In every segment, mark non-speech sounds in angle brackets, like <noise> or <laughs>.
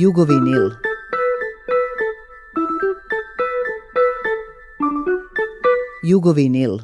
Jugovinil. Jugovinil.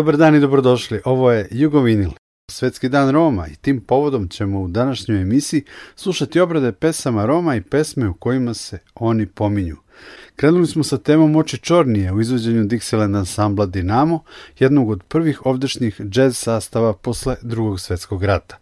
Dobar dan i dobrodošli. Ovo je Jugovinil, Svetski dan Roma i tim povodom ćemo u današnjoj emisiji slušati obrade pesama Roma i pesme u kojima se oni pominju – Krenuli smo sa temom Oči Čornije u izvođenju Dixieland ansambla Dinamo, jednog od prvih ovdešnjih jazz sastava posle drugog svjetskog rata.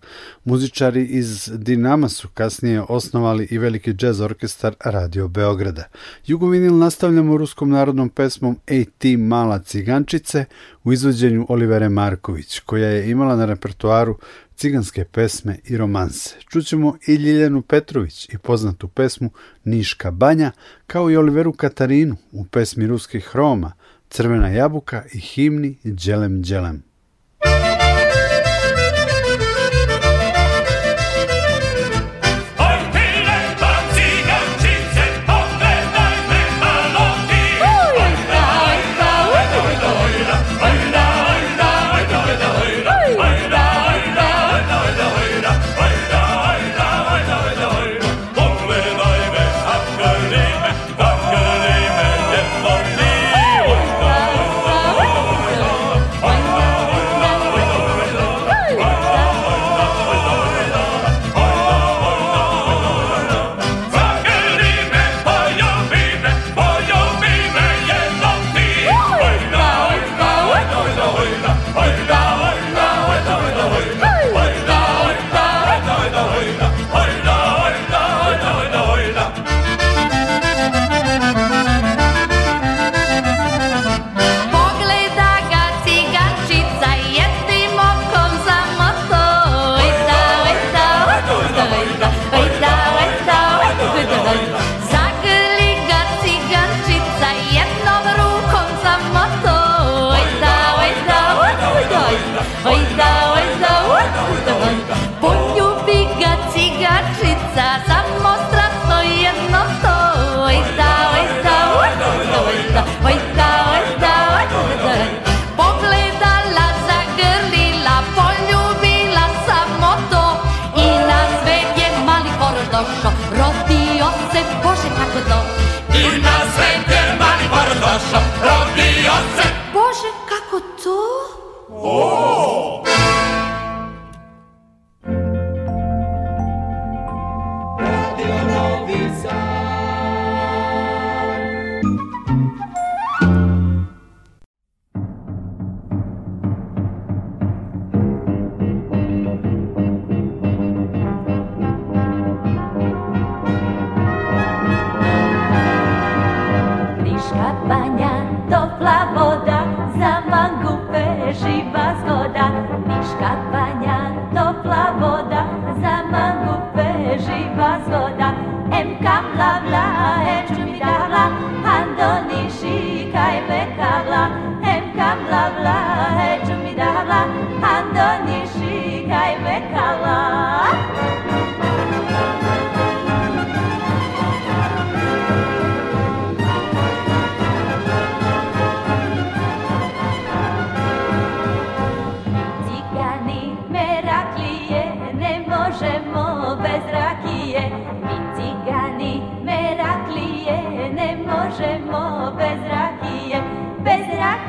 Muzičari iz Dinama su kasnije osnovali i veliki jazz orkestar Radio Beograda. Jugovinil nastavljamo ruskom narodnom pesmom Ej ti mala cigančice u izvođenju Olivere Marković, koja je imala na repertuaru ciganske pesme i romanse. Čućemo i Ljiljanu Petrović i poznatu pesmu Niška banja, kao i Oliveru Katarinu u pesmi Ruskih Roma, Crvena jabuka i himni Đelem Đelem.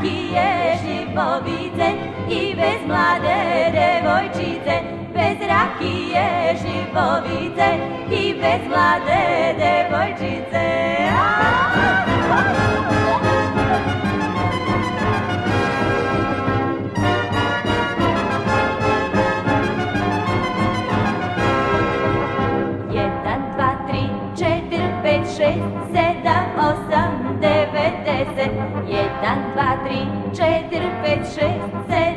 rakije živovice i bez mlade devojčice, bez rakije živovice i bez mlade devojčice. 2, 3, 4, 5,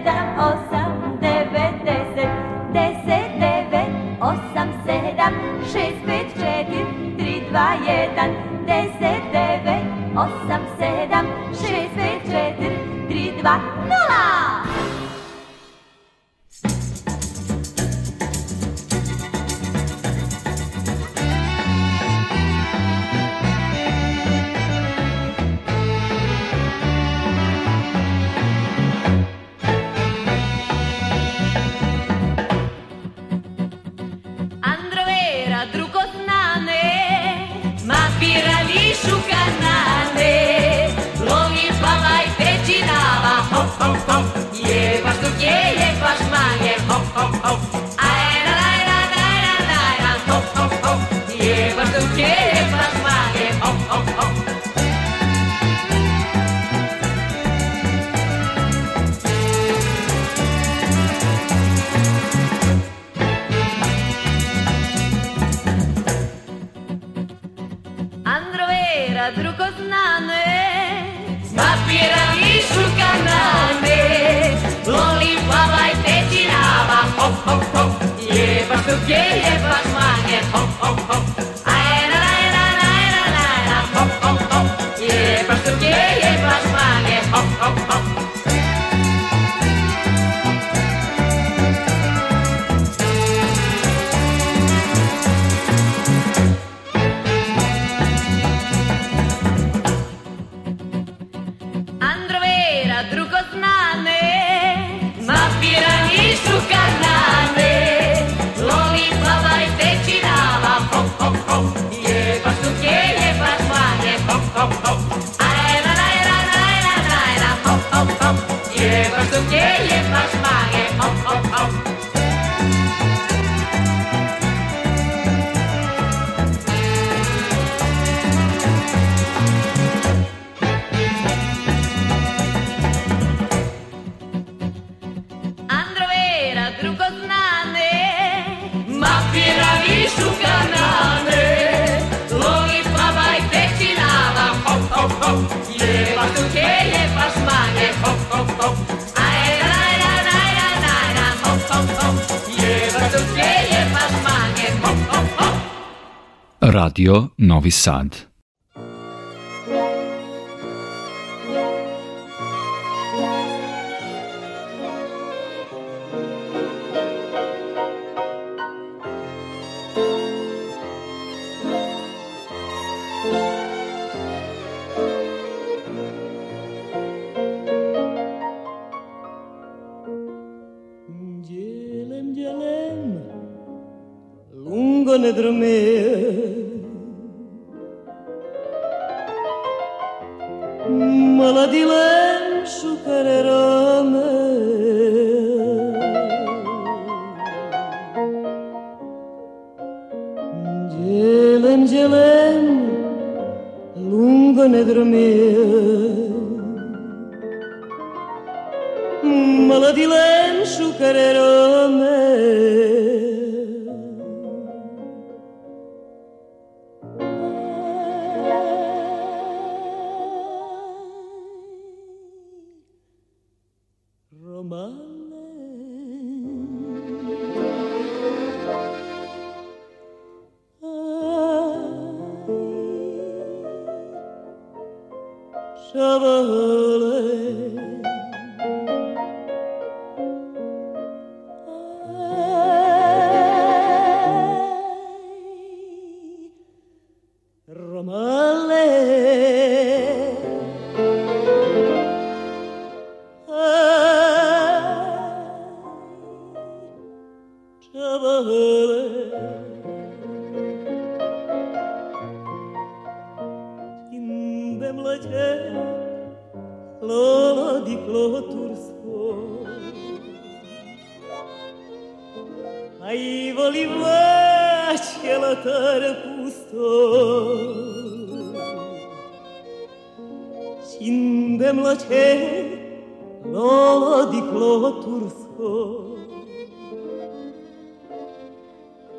Radio Novi Sad. Lungo ne dromeo Maladilenxo careró meu Gelem, gelem, lunga negro meu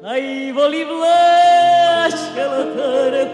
ai voli vlașca la tără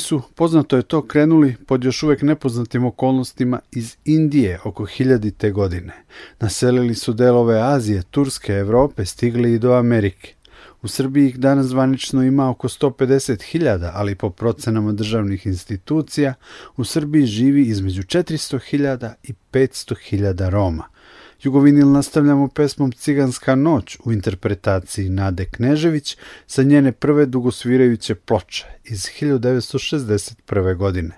su, poznato je to, krenuli pod još uvijek nepoznatim okolnostima iz Indije oko hiljadite godine. Naselili su delove Azije, Turske, Europe, stigli i do Amerike. U Srbiji ih danas zvanično ima oko 150.000, ali po procenama državnih institucija u Srbiji živi između 400.000 i 500.000 Roma. Jugovinil nastavljamo pesmom Ciganska noć u interpretaciji Nade Knežević sa njene prve dugosvirajuće ploče iz 1961. godine.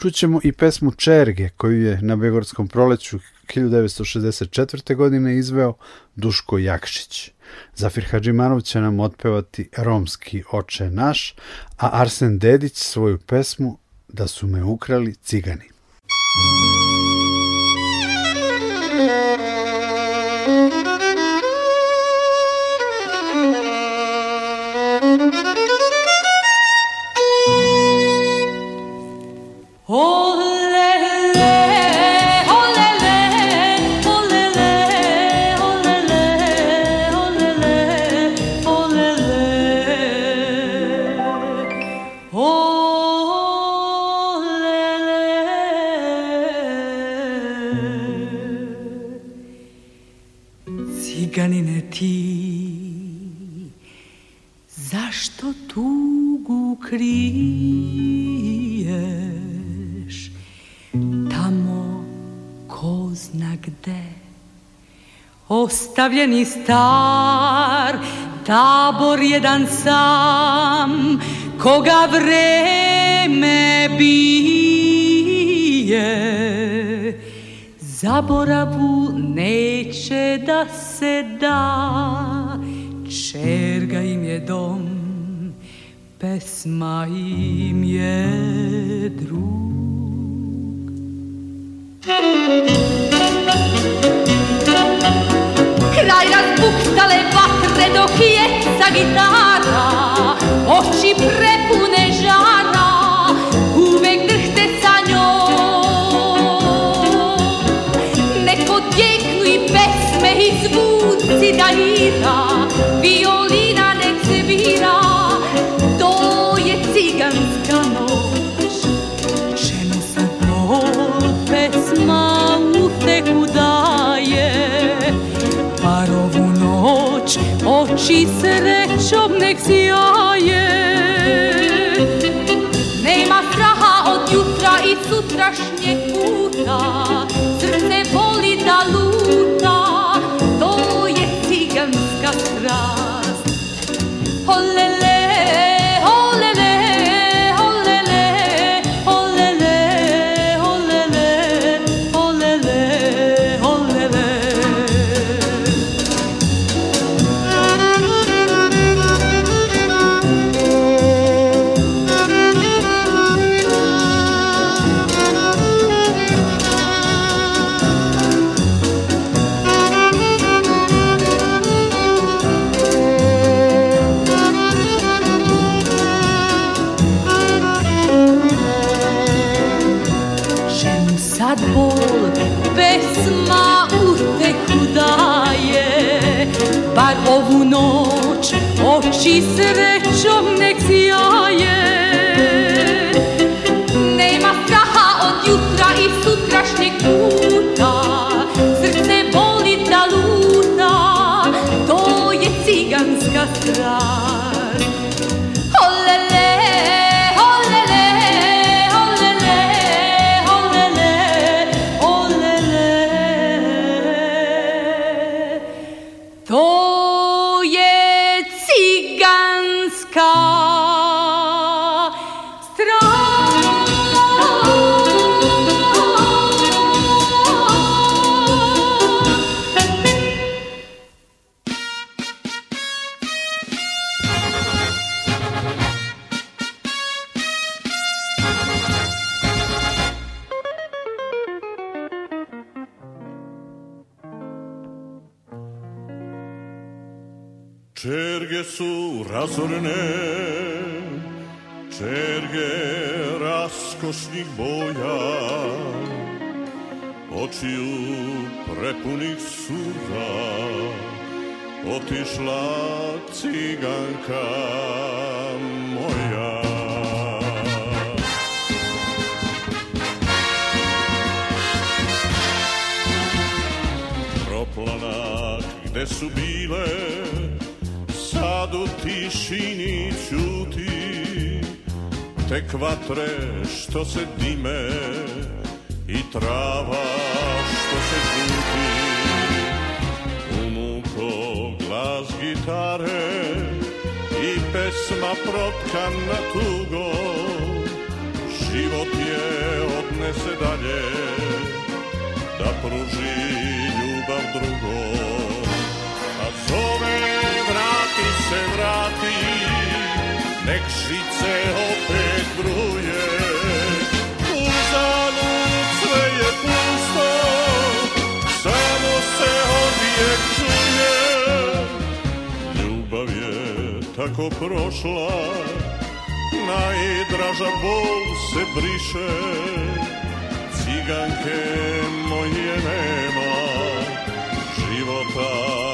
Čućemo i pesmu Čerge koju je na Begorskom proleću 1964. godine izveo Duško Jakšić. Zafir Hadžimanov će nam otpevati Romski oče naš, a Arsen Dedić svoju pesmu Da su me ukrali cigani. thank you ostavljeni star Tabor jedan sam Koga vreme bije Zaboravu neće da se da Čerga im je dom Pesma im je drug kraj razbuktale vatre dok jeca gitara Oči prepune žara, uvek drhte sa njom Neko djeknu i pesme i zvuci da بی سره شب نک čerge su razorene, čerge raskošnih boja, očiju prepunih suza, otišla ciganka moja. Proplanak gde su bile sad u tišini čuti Tek vatre što se dime i trava što se žuti Umuko glas gitare i pesma propkan na tugo Život je odnese dalje da pruži ljubav drugo a zove ti se vrati, nek žice opet bruje. Uzalud sve je pusto, samo se odvijek čuje. Ljubav je tako prošla, najdraža bol se priše Ciganke moje nema, života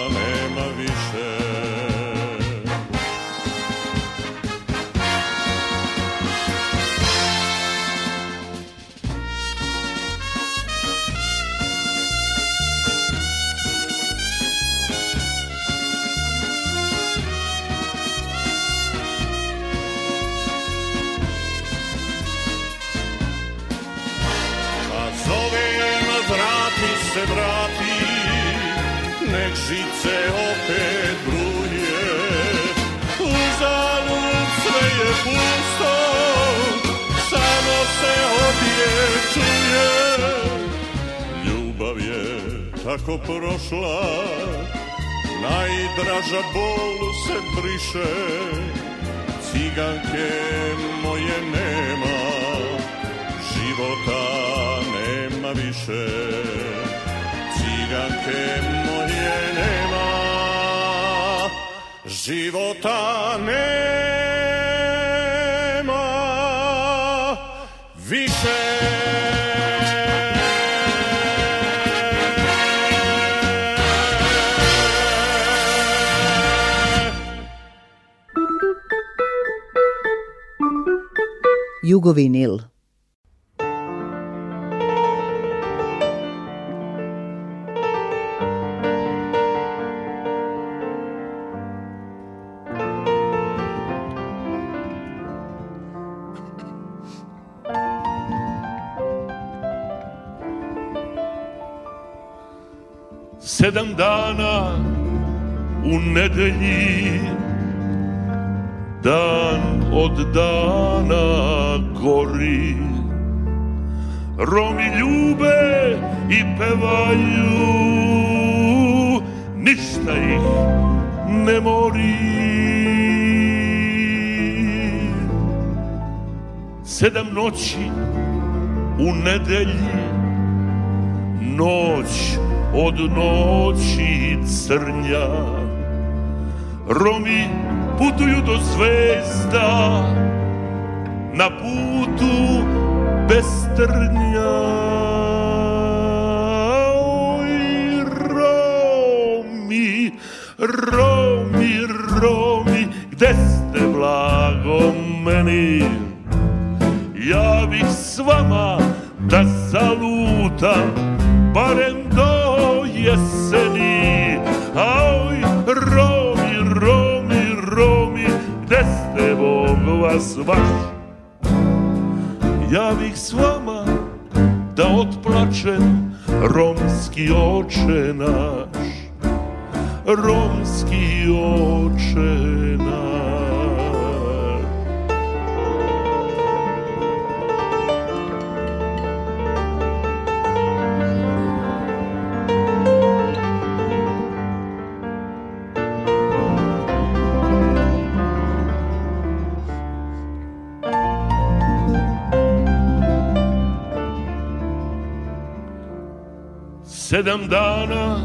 tako prošla Najdraža bol se priše, Ciganke moje nema Života nema više Ciganke moje nema Života nema jugovinil. dan od dana gori Romi ljube i pevaju Ništa ih ne mori Sedam noći u nedelji Noć od noći crnja Romi putuju do zvezda na putu bez trnja. Oj, Romi, Romi, Romi, gde ste blago meni? Ja bih s vama da zalutam, barem do jeseni. a vaš Ja bih s vama da otplačem romski oče naš Romski oče naš sedam dana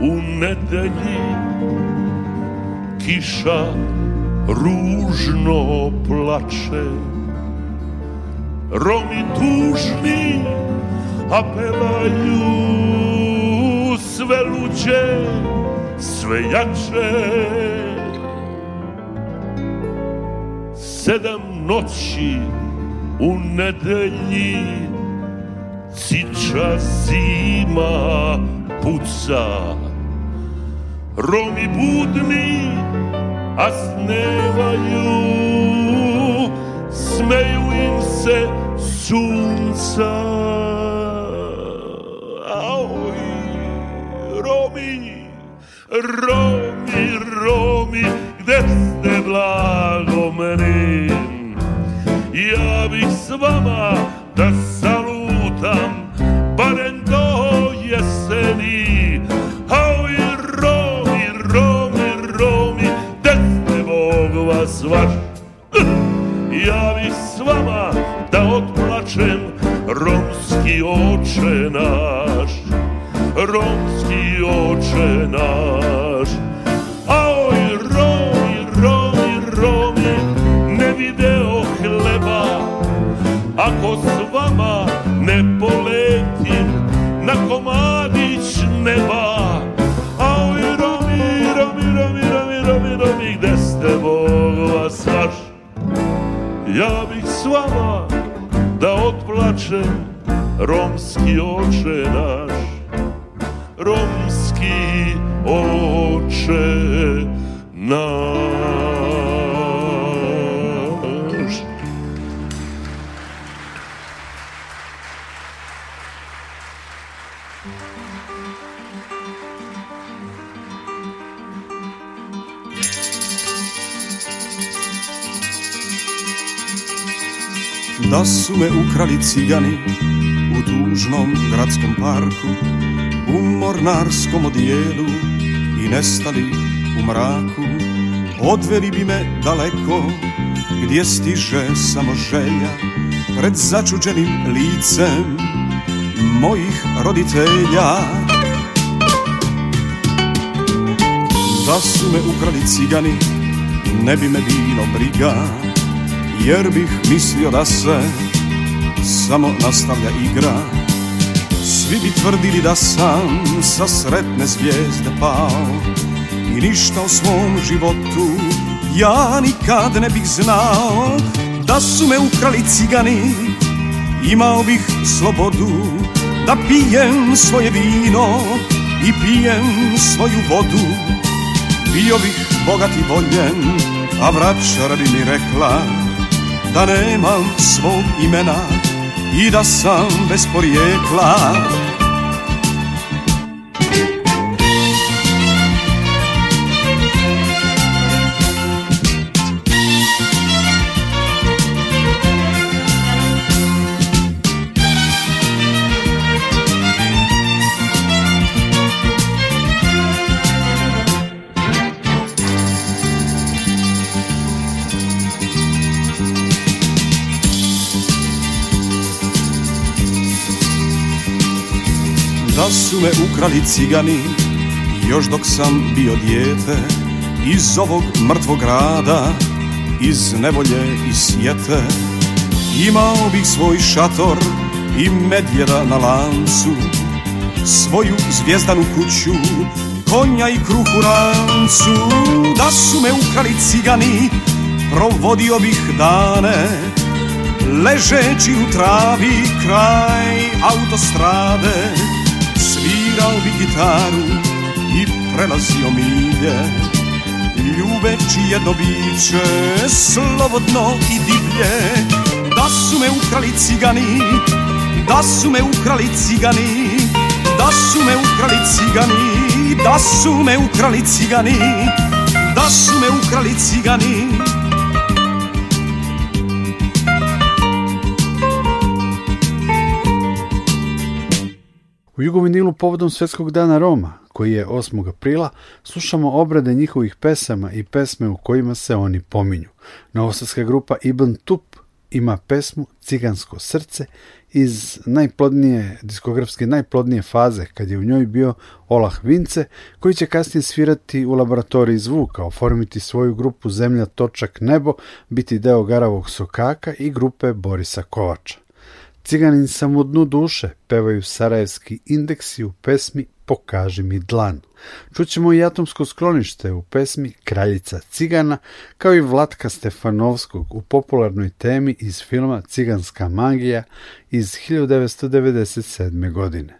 u nedelji Kiša ružno plače Romi tužni, a sve luđe, sve jače Sedam noći u nedelji ciča zima puca Romi budni, a snevaju Smeju im se sunca Aoj, Romi, Romi, Romi Gde ste blago meni? Ja bih s vama da sam tam, barem do jeseni, ovi Romi, Romi, Romi, desne Bog vas vaš. Ja bi s vama da otplačem romski oče naš, romski oče naš. Aoj, Romi, Romi, Romi, ne video hleba, ako s vama ne poletim na komadić neba a ovi romi, romi, romi, romi, romi, romi gde ste vas svaš ja bih s vama da otplačem romski oče naš romski oče naš da su me ukrali cigani u dužnom gradskom parku u mornarskom odijelu i nestali u mraku odveli bi me daleko gdje stiže samo želja pred začuđenim licem mojih roditelja da su me ukrali cigani ne bi me bilo briga jer bih mislio da se samo nastavlja igra Svi bi tvrdili da sam sa sretne zvijezde pao I ništa o svom životu ja nikad ne bih znao Da su me ukrali cigani imao bih slobodu Da pijem svoje vino i pijem svoju vodu Bio bih bogat i voljen, a vraćara bi mi rekla da nemam svog imena i da sam bez porijekla Da su me ukrali cigani Još dok sam bio dijete Iz ovog mrtvog grada Iz nevolje i sjete Imao bih svoj šator I medjera na lancu Svoju zvijezdanu kuću Konja i kruh u rancu Da su me ukrali cigani Provodio bih dane Ležeći u travi kraj autostrade Svirao bi gitaru i prelazio milje Ljubeći jedno biće, slobodno i divlje Da su me ukrali cigani, da su me ukrali cigani Da su me ukrali cigani, da su me ukrali cigani Da su me ukrali cigani U Jugovinilu povodom Svjetskog dana Roma, koji je 8. aprila, slušamo obrade njihovih pesama i pesme u kojima se oni pominju. Novosavska grupa Ibn Tup ima pesmu Cigansko srce iz najplodnije, diskografske najplodnije faze kad je u njoj bio Olah Vince koji će kasnije svirati u laboratoriji zvuka, oformiti svoju grupu Zemlja točak nebo, biti deo Garavog sokaka i grupe Borisa Kovača. Ciganin sam u dnu duše pevaju sarajevski indeksi u pesmi Pokaži mi dlan. Čućemo i atomsko sklonište u pesmi Kraljica cigana, kao i Vlatka Stefanovskog u popularnoj temi iz filma Ciganska magija iz 1997. godine.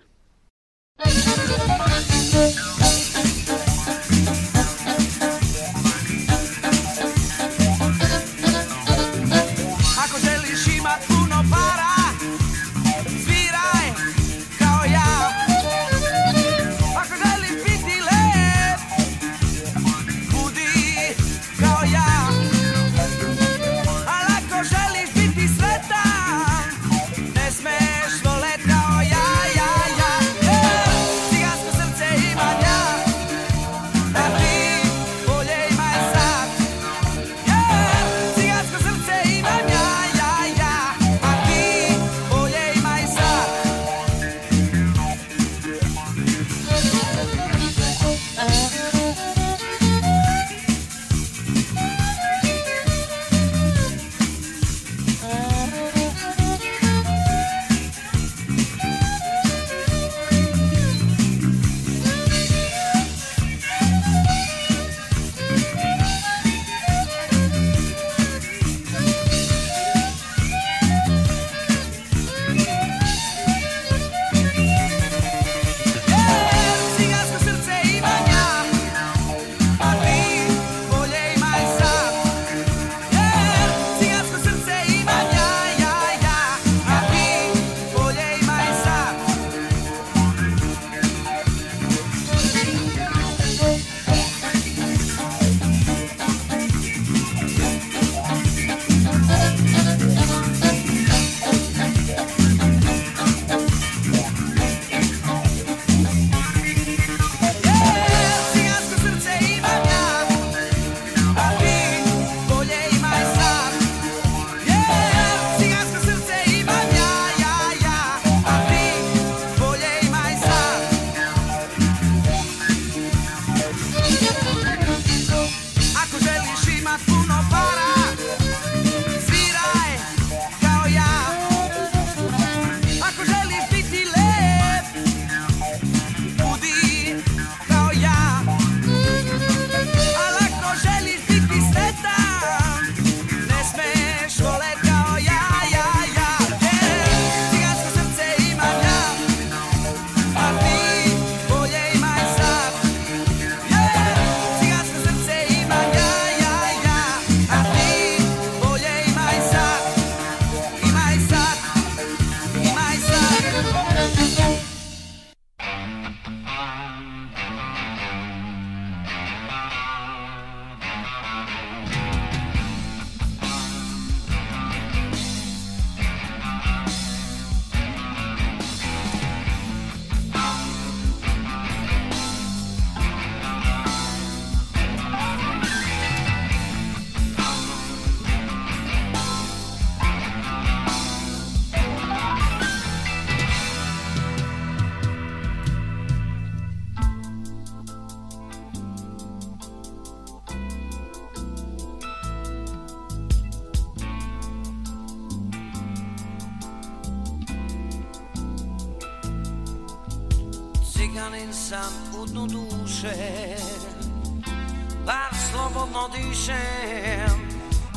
slobodno dišem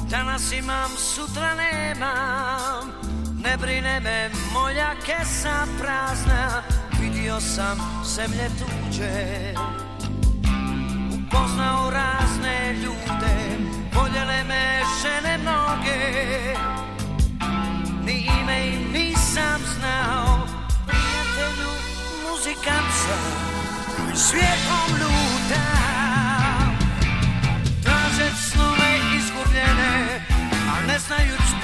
Danas imam, sutra nemam Ne brine me moja kesa prazna Vidio sam zemlje tuđe Upoznao razne ljude Voljele me žene mnoge Ni ime im nisam znao Prijatelju muzikant sam Koji svijetom lutam Yes, now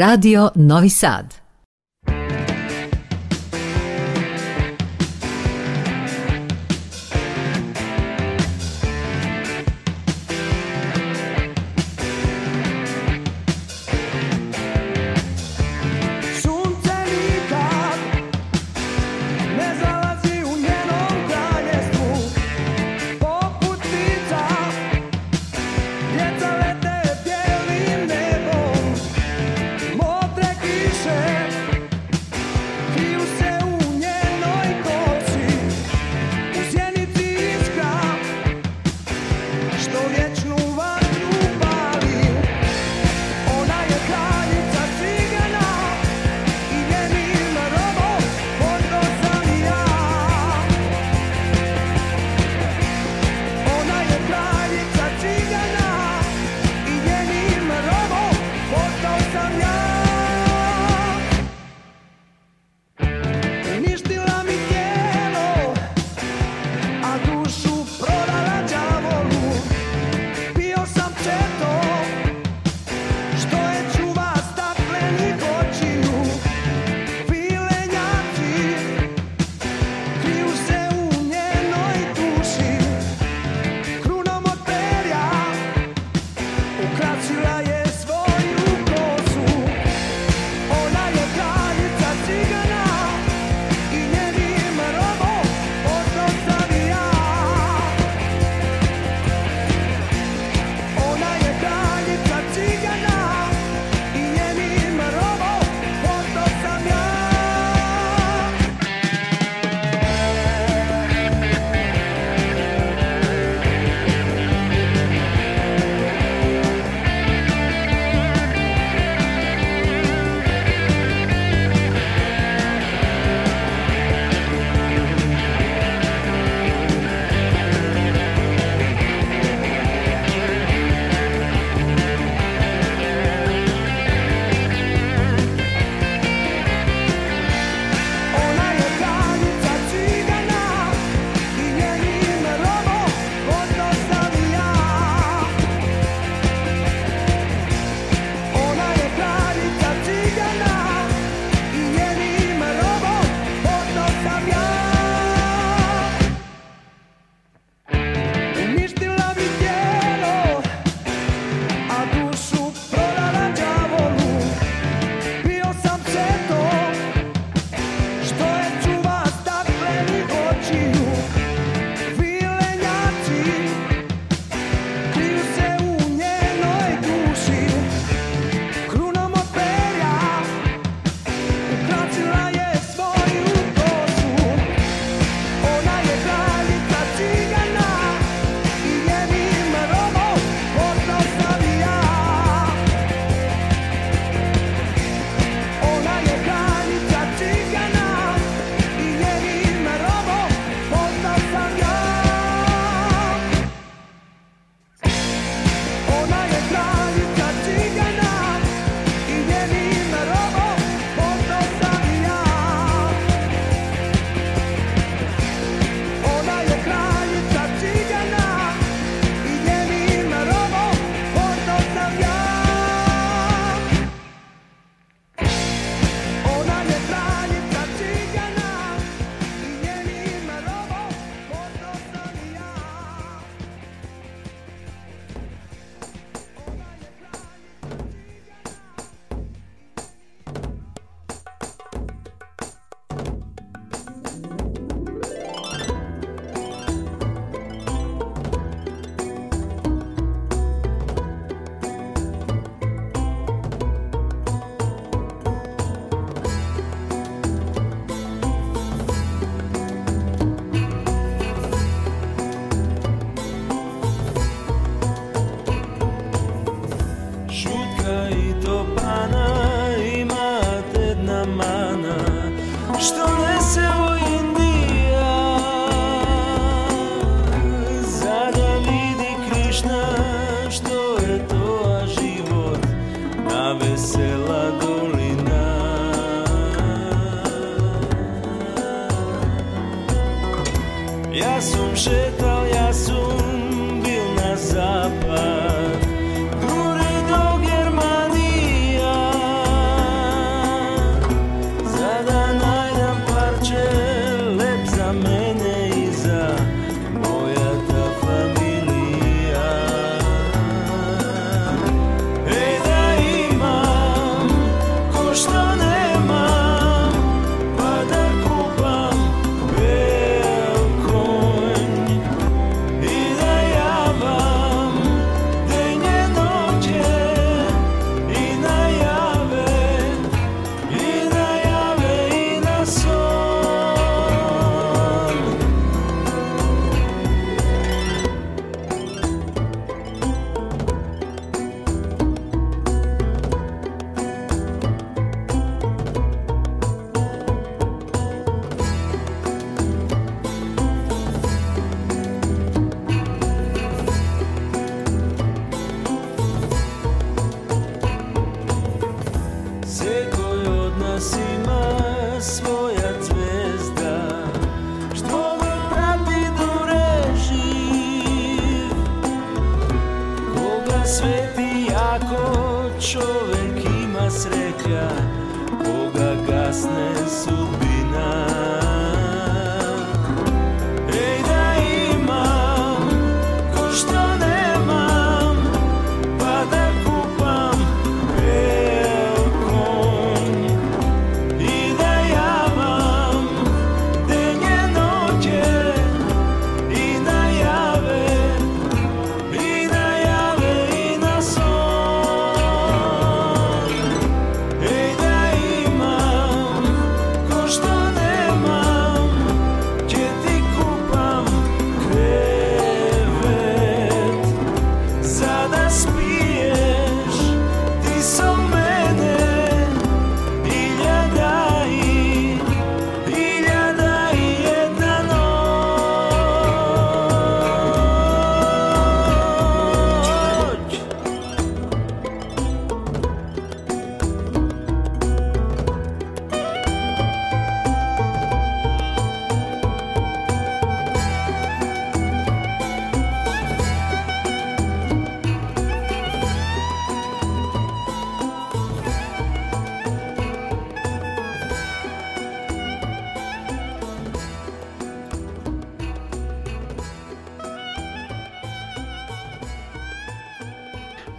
Radio Novi Sad.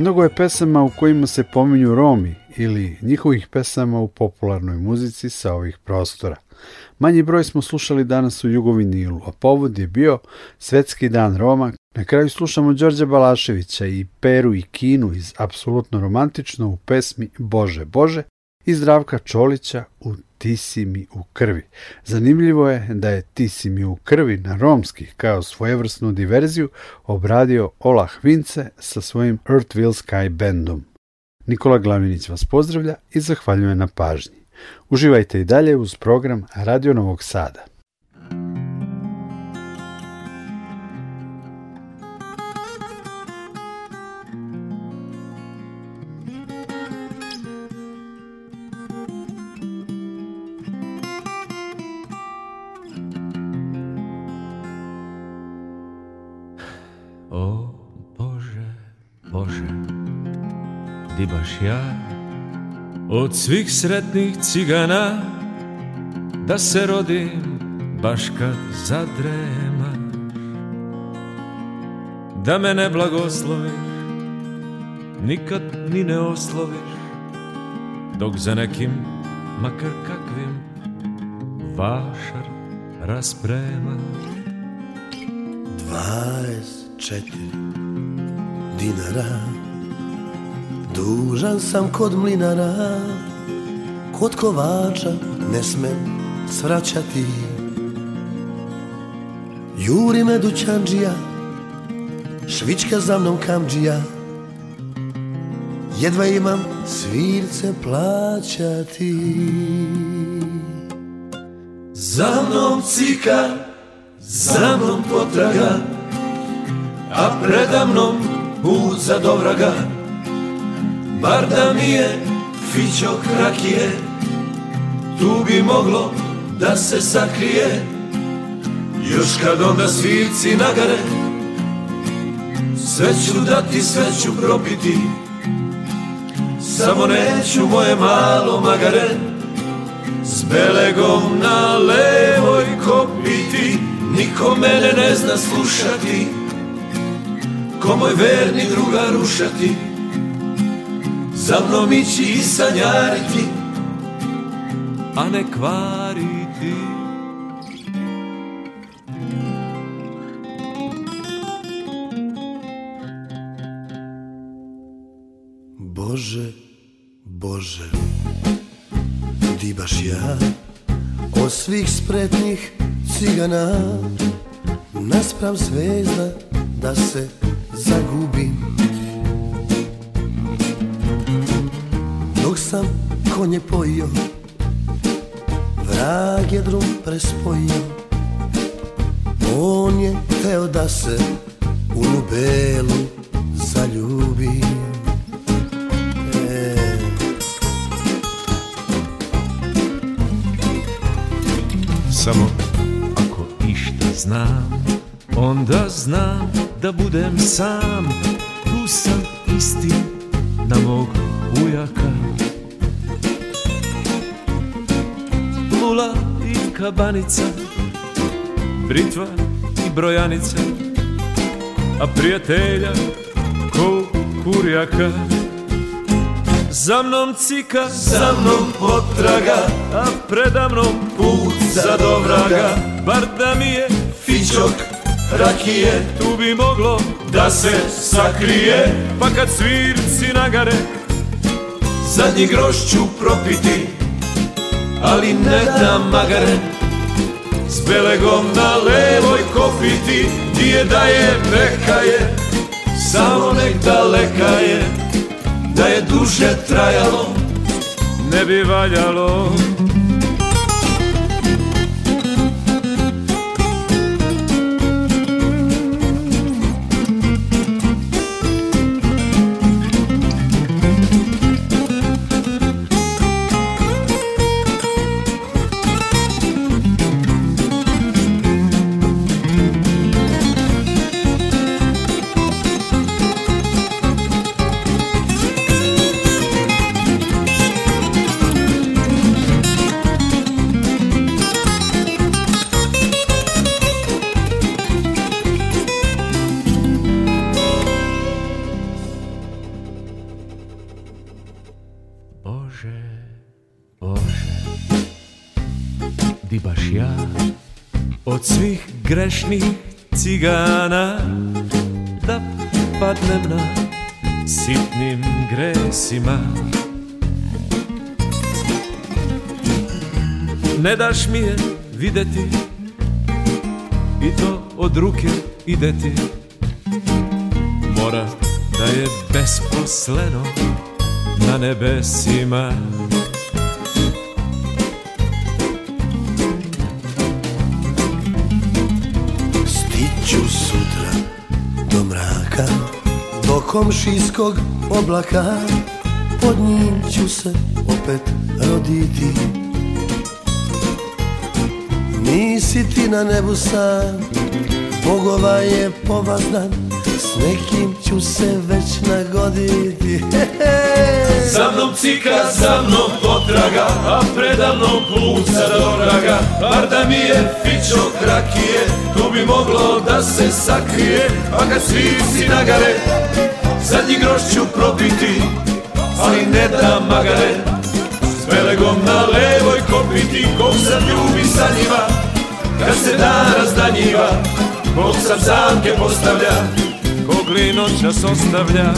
Mnogo je pesama u kojima se pominju Romi ili njihovih pesama u popularnoj muzici sa ovih prostora. Manji broj smo slušali danas u Jugovinilu, a povod je bio Svetski dan Roma. Na kraju slušamo Đorđe Balaševića i Peru i Kinu iz Apsolutno romantično u pesmi Bože, Bože i Zdravka Čolića u ti mi u krvi. Zanimljivo je da je ti mi u krvi na romski kao svojevrsnu diverziju obradio Olah Vince sa svojim Earth Sky bandom. Nikola Glavinić vas pozdravlja i zahvaljuje na pažnji. Uživajte i dalje uz program Radio Novog Sada. ja Od svih sretnih cigana Da se rodim baš kad zadrema Da me ne blagosloviš Nikad ni ne osloviš Dok za nekim, makar kakvim Vašar rasprema dvajest četiri dinara Dužan sam kod mlinara Kod kovača ne smem svraćati Juri me dućanđija Švička za mnom kamđija Jedva imam svirce plaćati Za mnom cika, za mnom potraga A mnom put za dovraga Bar da mi je fićo krakije Tu bi moglo da se sakrije Još kad onda svirci nagare Sve ću dati, sve ću propiti Samo neću moje malo magare S belegom na levoj kopiti Niko mene ne zna slušati Ko moj verni druga rušati za mnom ići sanjariti a ne kvariti Bože, Bože Di baš ja Od svih spretnih cigana Nasprav zvezda da se zagubim sam konje pojio Vrag je drug prespojio On je teo da se u Lubelu zaljubi e. Samo ako išta znam Onda znam da budem sam Tu sam isti na mog ujaka la i Kabanica Britva i Brojanica A prijatelja ko kurjaka Za mnom cika, za mnom potraga A predamnom put za dobraga Bar da mi je fičok rakije Tu bi moglo da se sakrije Pa kad svirci nagare Zadnji grošću propiti ali ne da magare S belegom na levoj kopiti Ti je da je neka je Samo nek daleka je Da je duše trajalo Ne bi valjalo Grešni cigana Da padnem na sitnim gresima Ne daš mi je videti I to od ruke ide ti Mora da je besposleno na nebesima komšijskog oblaka Pod njim ću se opet roditi Nisi ti na nebu sam Bogova je povazdan S nekim ću se već nagoditi <laughs> Za mnom cika, za mnom potraga A predavnom kluca dobraga Bar da mi je fičo krakije Tu bi moglo da se sakrije A pa kad svi si nagare Zadnji groš ću probiti, ali ne da magare S belegom na levoj kopiti, kog sam ljubi sa njima Kad se dan razdanjiva, kog sam zamke postavlja Kog li noćas ostavlja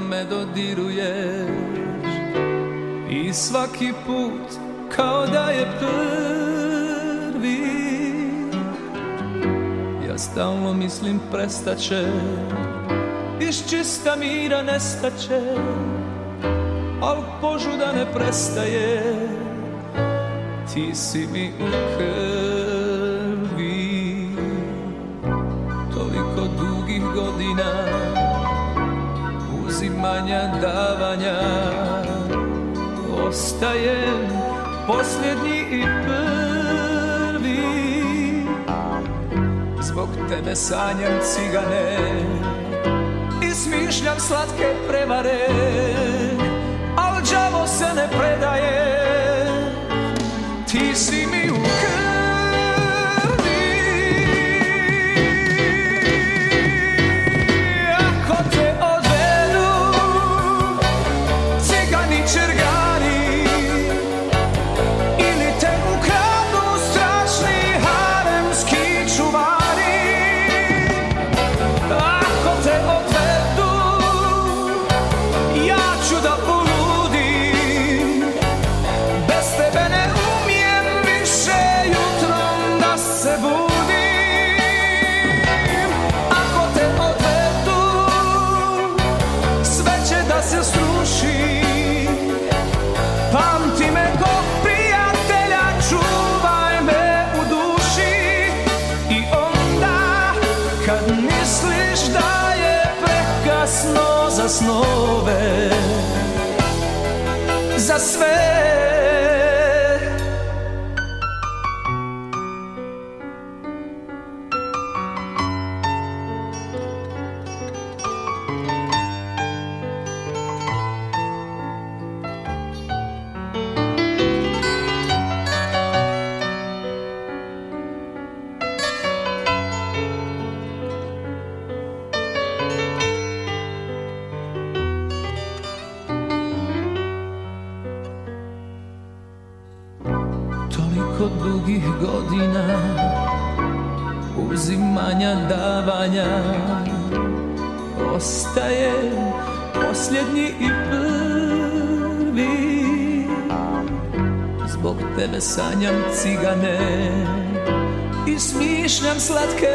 me dodiruješ I svaki put kao da je prvi Ja stalno mislim prestaće Iš čista mira nestaće Al požuda ne prestaje Ti si mi u davanja, davanja Ostajem posljednji i prvi Zbog tebe sanjam cigane I smišljam slatke prevare Al džavo se ne predaje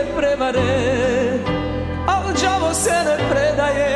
prevare Al đavo se ne predaje